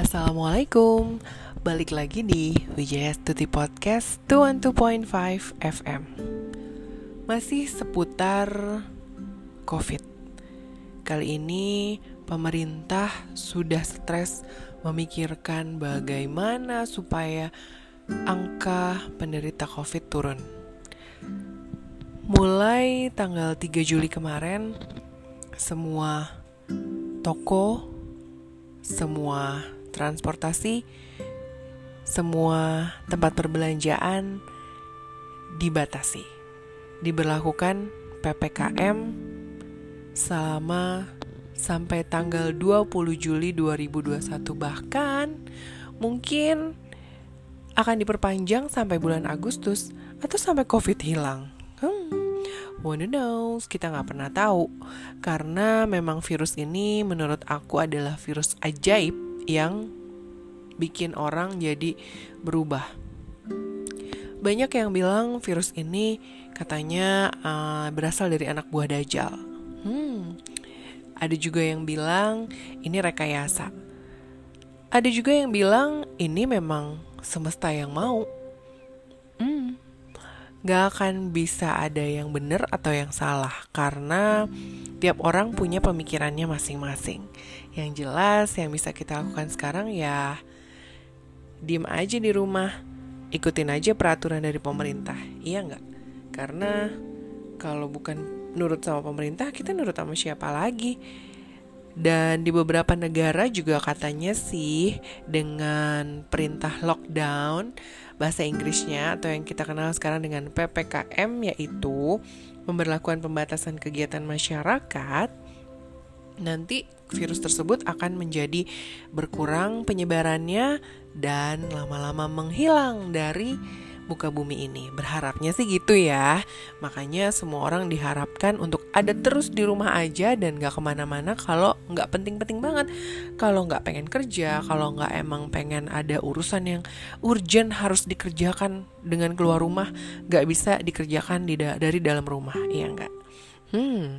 Assalamualaikum. Balik lagi di Wijaya Stuti Podcast 212.5 FM Masih seputar COVID. Kali ini pemerintah sudah stres memikirkan bagaimana supaya angka penderita COVID turun. Mulai tanggal 3 Juli kemarin Semua toko semua transportasi, semua tempat perbelanjaan dibatasi. Diberlakukan PPKM selama sampai tanggal 20 Juli 2021 bahkan mungkin akan diperpanjang sampai bulan Agustus atau sampai Covid hilang. Hmm, wanna knows, kita nggak pernah tahu. Karena memang virus ini menurut aku adalah virus ajaib yang bikin orang jadi berubah. Banyak yang bilang virus ini katanya uh, berasal dari anak buah Dajjal. Hmm, ada juga yang bilang ini rekayasa. Ada juga yang bilang ini memang semesta yang mau. Hmm, gak akan bisa ada yang benar atau yang salah karena tiap orang punya pemikirannya masing-masing. Yang jelas yang bisa kita lakukan sekarang ya diem aja di rumah, ikutin aja peraturan dari pemerintah. Iya nggak? Karena kalau bukan nurut sama pemerintah, kita nurut sama siapa lagi? Dan di beberapa negara juga katanya sih dengan perintah lockdown bahasa Inggrisnya atau yang kita kenal sekarang dengan PPKM yaitu pemberlakuan pembatasan kegiatan masyarakat nanti virus tersebut akan menjadi berkurang penyebarannya dan lama-lama menghilang dari muka bumi ini. Berharapnya sih gitu ya. Makanya semua orang diharapkan untuk ada terus di rumah aja dan gak ke mana-mana kalau nggak penting-penting banget. Kalau nggak pengen kerja, kalau nggak emang pengen ada urusan yang urgent harus dikerjakan dengan keluar rumah, nggak bisa dikerjakan di da dari dalam rumah, iya nggak? Hmm,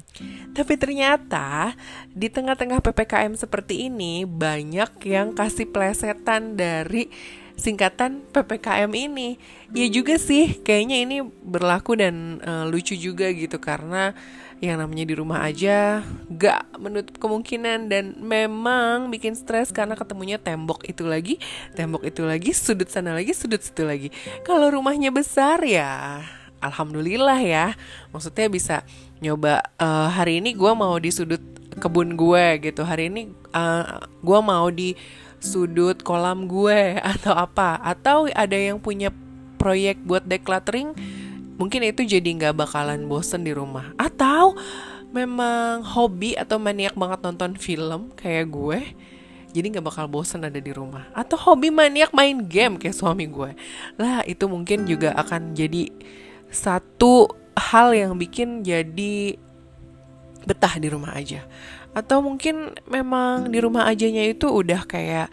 tapi ternyata di tengah-tengah PPKM seperti ini banyak yang kasih plesetan dari singkatan PPKM ini. Ya juga sih, kayaknya ini berlaku dan uh, lucu juga gitu karena yang namanya di rumah aja gak menutup kemungkinan dan memang bikin stres karena ketemunya tembok itu lagi, tembok itu lagi, sudut sana lagi, sudut situ lagi. Kalau rumahnya besar ya, alhamdulillah ya. Maksudnya bisa nyoba uh, hari ini gue mau di sudut kebun gue gitu. Hari ini uh, gue mau di sudut kolam gue atau apa. Atau ada yang punya proyek buat decluttering mungkin itu jadi nggak bakalan bosen di rumah. Atau memang hobi atau maniak banget nonton film kayak gue jadi nggak bakal bosen ada di rumah. Atau hobi maniak main game kayak suami gue. Lah itu mungkin juga akan jadi satu hal yang bikin jadi betah di rumah aja atau mungkin memang di rumah ajanya itu udah kayak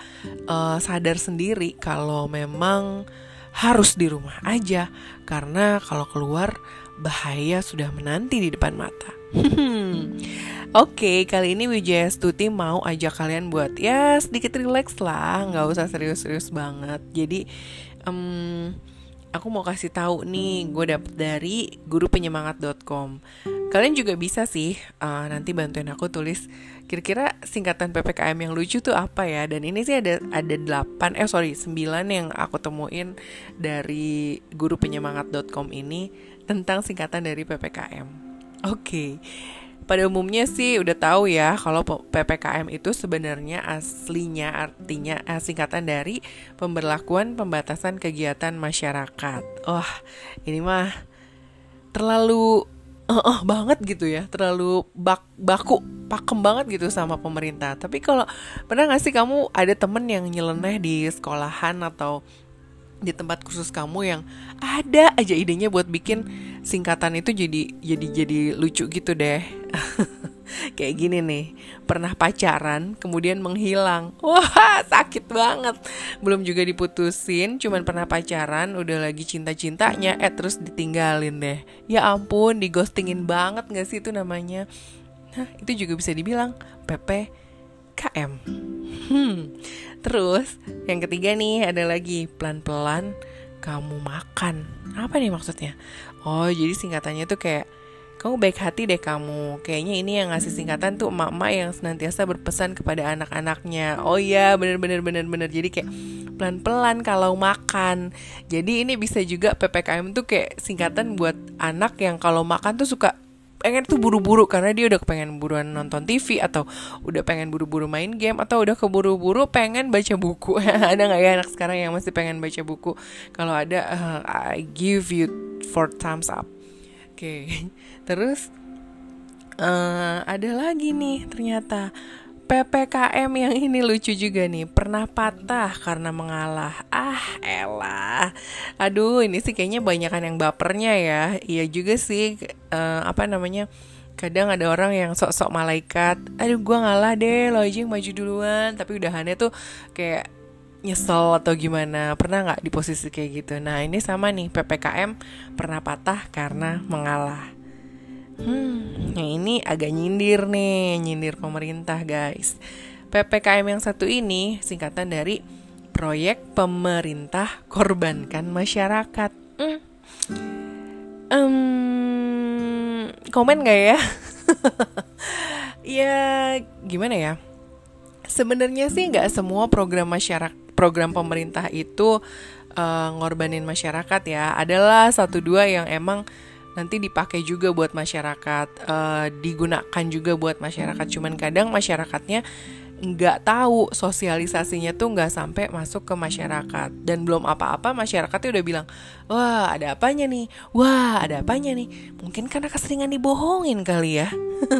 uh, sadar sendiri kalau memang harus di rumah aja karena kalau keluar bahaya sudah menanti di depan mata. Oke, okay, kali ini Wijaya Stuti mau ajak kalian buat ya sedikit relax lah, nggak usah serius-serius banget. Jadi, um, aku mau kasih tahu nih, gue dapet dari gurupenyemangat.com. Kalian juga bisa sih uh, nanti bantuin aku tulis kira-kira singkatan PPKM yang lucu tuh apa ya? Dan ini sih ada ada 8 eh sorry 9 yang aku temuin dari gurupenyemangat.com ini tentang singkatan dari PPKM. Oke. Okay. Pada umumnya sih udah tahu ya kalau PPKM itu sebenarnya aslinya artinya eh, singkatan dari pemberlakuan pembatasan kegiatan masyarakat. Wah, oh, ini mah terlalu uh, uh, banget gitu ya. Terlalu bak baku pakem banget gitu sama pemerintah. Tapi kalau pernah gak sih kamu ada temen yang nyeleneh di sekolahan atau di tempat khusus kamu yang ada aja idenya buat bikin singkatan itu jadi jadi jadi lucu gitu deh kayak gini nih pernah pacaran kemudian menghilang wah sakit banget belum juga diputusin cuman pernah pacaran udah lagi cinta cintanya eh terus ditinggalin deh ya ampun digostingin banget gak sih itu namanya nah itu juga bisa dibilang ppkm Hmm. Terus yang ketiga nih ada lagi pelan-pelan kamu makan. Apa nih maksudnya? Oh, jadi singkatannya tuh kayak kamu baik hati deh kamu. Kayaknya ini yang ngasih singkatan tuh emak-emak yang senantiasa berpesan kepada anak-anaknya. Oh iya, bener-bener bener-bener. Jadi kayak pelan-pelan kalau makan. Jadi ini bisa juga PPKM tuh kayak singkatan buat anak yang kalau makan tuh suka pengen tuh buru-buru karena dia udah pengen buruan nonton TV atau udah pengen buru-buru main game atau udah keburu-buru pengen baca buku ada nggak ya anak sekarang yang masih pengen baca buku kalau ada uh, I give you four thumbs up okay. terus uh, ada lagi nih ternyata. PPKM yang ini lucu juga nih. Pernah patah karena mengalah. Ah elah. Aduh ini sih kayaknya banyakan yang bapernya ya. Iya juga sih. Uh, Apa namanya? Kadang ada orang yang sok-sok malaikat. Aduh gue ngalah deh. Lo maju duluan. Tapi udahannya tuh kayak nyesel atau gimana Pernah gak di posisi kayak gitu Nah ini sama nih PPKM pernah patah karena mengalah Hmm, yang ini agak nyindir nih, nyindir pemerintah guys. PPKM yang satu ini singkatan dari Proyek Pemerintah Korbankan Masyarakat. Hmm. Um, komen gak ya? ya gimana ya? Sebenarnya sih nggak semua program masyarakat, program pemerintah itu uh, ngorbanin masyarakat ya. Adalah satu dua yang emang nanti dipakai juga buat masyarakat, uh, digunakan juga buat masyarakat. Cuman kadang masyarakatnya nggak tahu sosialisasinya tuh nggak sampai masuk ke masyarakat. Dan belum apa-apa masyarakatnya udah bilang wah ada apanya nih? Wah ada apanya nih? Mungkin karena keseringan dibohongin kali ya.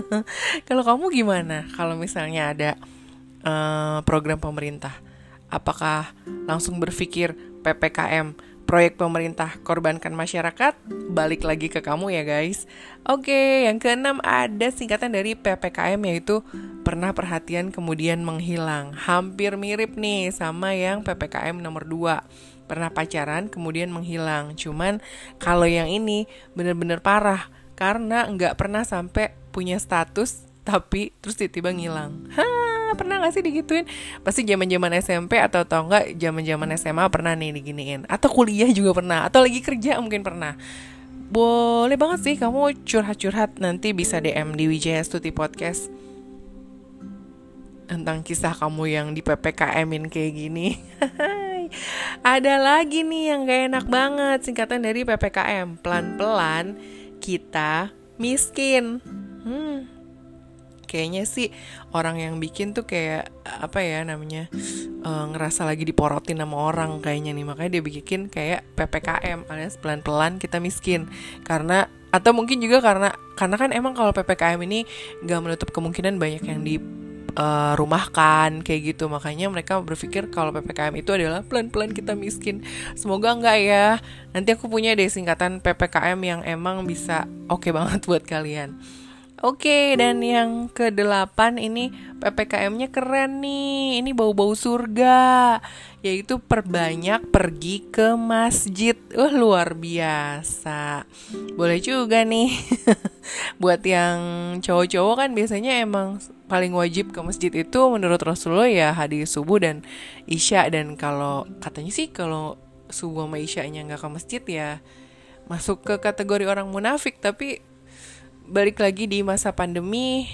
Kalau kamu gimana? Kalau misalnya ada uh, program pemerintah apakah langsung berpikir ppkm proyek pemerintah korbankan masyarakat balik lagi ke kamu ya guys. Oke, yang keenam ada singkatan dari PPKM yaitu pernah perhatian kemudian menghilang. Hampir mirip nih sama yang PPKM nomor 2. Pernah pacaran kemudian menghilang. Cuman kalau yang ini bener-bener parah karena nggak pernah sampai punya status tapi terus tiba-tiba ngilang. Hah, pernah gak sih digituin pasti zaman zaman SMP atau tau nggak zaman zaman SMA pernah nih diginiin atau kuliah juga pernah atau lagi kerja mungkin pernah boleh banget sih kamu curhat-curhat nanti bisa DM di Wijaya Stuti Podcast tentang kisah kamu yang di PPKM-in kayak gini. Ada lagi nih yang gak enak banget singkatan dari PPKM. Pelan-pelan kita miskin. Hmm, kayaknya sih orang yang bikin tuh kayak apa ya namanya uh, ngerasa lagi diporotin sama orang kayaknya nih. Makanya dia bikin kayak ppkm alias pelan-pelan kita miskin. Karena atau mungkin juga karena karena kan emang kalau ppkm ini nggak menutup kemungkinan banyak yang di uh, rumahkan kayak gitu. Makanya mereka berpikir kalau ppkm itu adalah pelan-pelan kita miskin. Semoga enggak ya. Nanti aku punya deh singkatan ppkm yang emang bisa oke okay banget buat kalian Oke, dan yang kedelapan ini PPKM-nya keren nih. Ini bau-bau surga, yaitu perbanyak pergi ke masjid. Wah, luar biasa. Boleh juga nih. Buat yang cowok-cowok kan biasanya emang paling wajib ke masjid itu menurut Rasulullah ya hadis subuh dan isya dan kalau katanya sih kalau subuh sama isya-nya nggak ke masjid ya masuk ke kategori orang munafik tapi balik lagi di masa pandemi.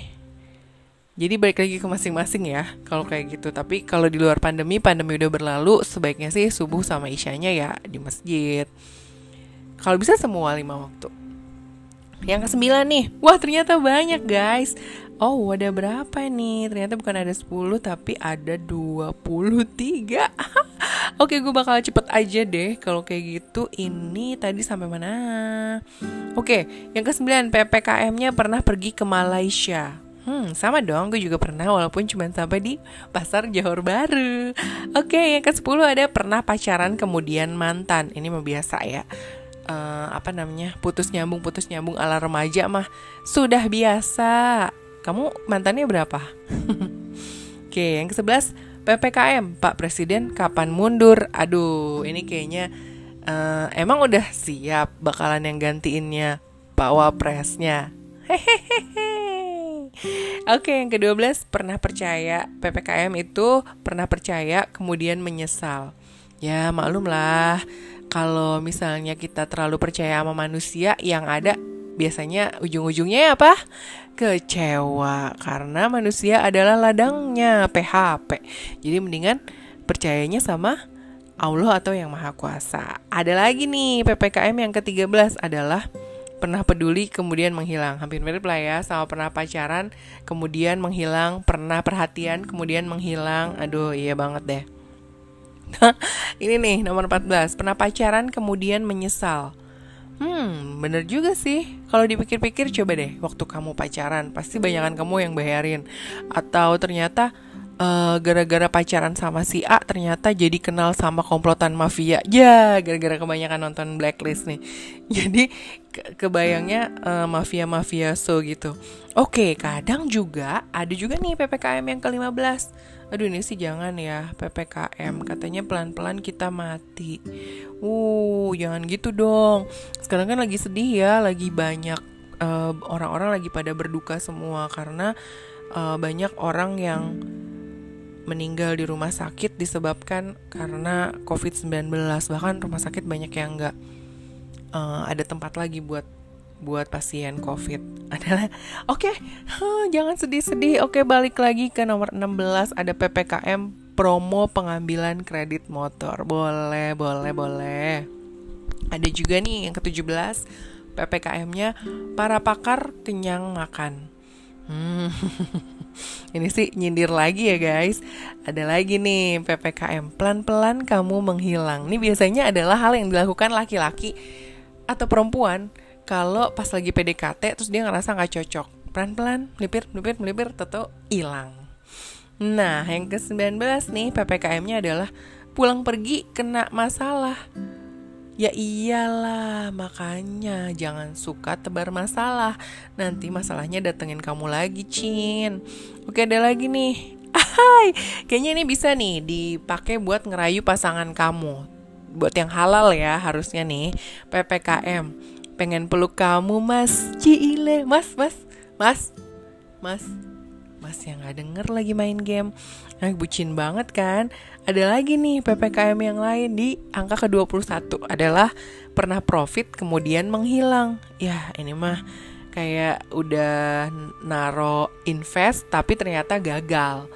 Jadi balik lagi ke masing-masing ya kalau kayak gitu. Tapi kalau di luar pandemi pandemi udah berlalu sebaiknya sih subuh sama isyanya ya di masjid. Kalau bisa semua lima waktu. Yang ke sembilan nih. Wah ternyata banyak guys Oh ada berapa nih Ternyata bukan ada 10 tapi ada 23 Oke gue bakal cepet aja deh Kalau kayak gitu ini tadi sampai mana Oke yang ke 9 PPKM-nya pernah pergi ke Malaysia Hmm, sama dong, gue juga pernah walaupun cuma sampai di pasar Johor Baru. Oke, yang ke-10 ada pernah pacaran kemudian mantan. Ini mah biasa ya. Uh, apa namanya? Putus nyambung, putus nyambung ala remaja mah sudah biasa. Kamu mantannya berapa? Oke, yang ke-11 PPKM, Pak Presiden kapan mundur? Aduh, ini kayaknya uh, emang udah siap bakalan yang gantiinnya Pak Wapresnya. Hehehe. Oke, yang ke-12 pernah percaya PPKM itu pernah percaya kemudian menyesal. Ya, maklum lah kalau misalnya kita terlalu percaya sama manusia yang ada biasanya ujung-ujungnya apa? Kecewa karena manusia adalah ladangnya PHP. Jadi mendingan percayanya sama Allah atau yang Maha Kuasa. Ada lagi nih PPKM yang ke-13 adalah pernah peduli kemudian menghilang hampir mirip lah ya sama pernah pacaran kemudian menghilang pernah perhatian kemudian menghilang aduh iya banget deh ini nih nomor 14 pernah pacaran kemudian menyesal Hmm, bener juga sih. Kalau dipikir-pikir coba deh, waktu kamu pacaran, pasti banyakan kamu yang bayarin. Atau ternyata eh, gara-gara pacaran sama si A ternyata jadi kenal sama komplotan mafia ya gara-gara kebanyakan nonton blacklist nih jadi ke kebayangnya uh, mafia mafia so gitu oke kadang juga ada juga nih ppkm yang ke-15 aduh ini sih jangan ya ppkm katanya pelan-pelan kita mati. Uh jangan gitu dong. Sekarang kan lagi sedih ya lagi banyak eh, orang-orang uh, lagi pada berduka semua karena uh, banyak orang yang meninggal di rumah sakit disebabkan karena COVID-19 bahkan rumah sakit banyak yang nggak uh, ada tempat lagi buat buat pasien COVID adalah oke okay, huh, jangan sedih-sedih oke okay, balik lagi ke nomor 16 ada PPKM promo pengambilan kredit motor boleh boleh boleh ada juga nih yang ke-17 PPKM-nya para pakar kenyang makan hmm. Ini sih nyindir lagi ya guys. Ada lagi nih PPKM pelan-pelan kamu menghilang. Ini biasanya adalah hal yang dilakukan laki-laki atau perempuan kalau pas lagi PDKT terus dia ngerasa nggak cocok. Pelan-pelan, melipir, melipir, melipir, tentu hilang. Nah, yang ke-19 nih PPKM-nya adalah pulang pergi kena masalah. Ya iyalah, makanya jangan suka tebar masalah. Nanti masalahnya datengin kamu lagi, Cin. Oke, ada lagi nih. Hai, kayaknya ini bisa nih dipakai buat ngerayu pasangan kamu. Buat yang halal ya, harusnya nih. PPKM. Pengen peluk kamu, Mas. Cile, Mas, Mas. Mas. Mas. Mas yang gak denger lagi main game. Nah, bucin banget kan? Ada lagi nih PPKM yang lain di angka ke-21 adalah pernah profit kemudian menghilang. Ya, ini mah kayak udah naro invest tapi ternyata gagal.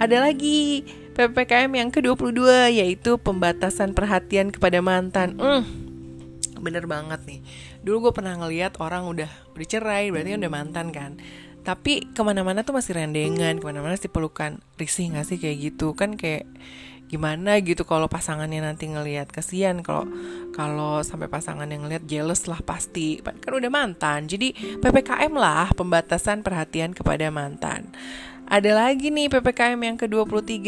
Ada lagi PPKM yang ke-22 yaitu pembatasan perhatian kepada mantan. Hmm, bener banget nih. Dulu gue pernah ngeliat orang udah udah cerai berarti kan udah mantan kan. Tapi ke mana-mana tuh masih rendengan ke mana-mana sih pelukan. Risih gak sih kayak gitu? Kan kayak gimana gitu kalau pasangannya nanti ngelihat kasihan kalau kalau sampai pasangan yang ngelihat jealous lah pasti. Kan udah mantan jadi ppkm lah pembatasan perhatian kepada mantan. Ada lagi nih ppkm yang ke-23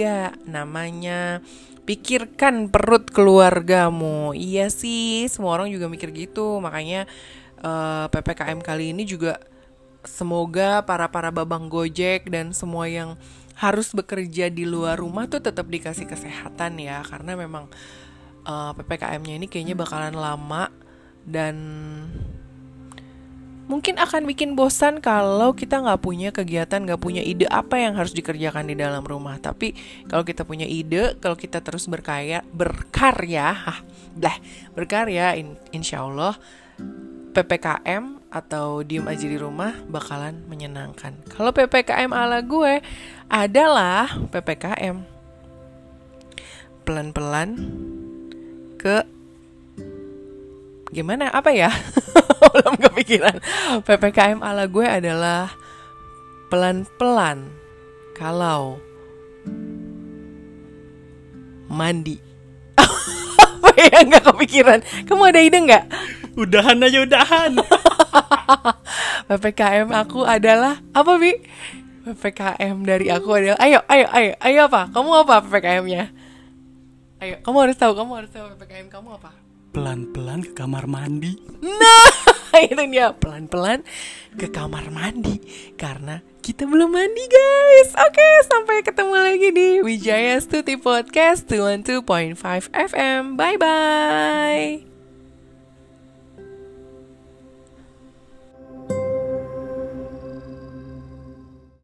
namanya pikirkan perut keluargamu. Iya sih semua orang juga mikir gitu. Makanya uh, ppkm kali ini juga semoga para para babang Gojek dan semua yang harus bekerja di luar rumah tuh tetap dikasih kesehatan ya. Karena memang uh, eh, ppkm-nya ini kayaknya bakalan lama dan mungkin akan bikin bosan kalau kita nggak punya kegiatan nggak punya ide apa yang harus dikerjakan di dalam rumah tapi kalau kita punya ide kalau kita terus berkaya berkarya ah, berkarya in, insya Allah ppkm atau diem aja di rumah bakalan menyenangkan. Kalau PPKM ala gue adalah PPKM pelan-pelan ke gimana apa ya? Belum kepikiran. PPKM ala gue adalah pelan-pelan kalau mandi. apa ya nggak kepikiran? Kamu ada ide nggak? Udahan aja udahan. PPKM aku adalah apa bi? PPKM dari aku adalah ayo ayo ayo ayo apa? Kamu apa PPKM-nya? Ayo, kamu harus tahu, kamu harus tahu PPKM kamu apa? Pelan-pelan ke kamar mandi. Nah, itu dia pelan-pelan ke kamar mandi karena kita belum mandi guys. Oke, sampai ketemu lagi di Wijaya Stuti Podcast 212.5 FM. Bye bye.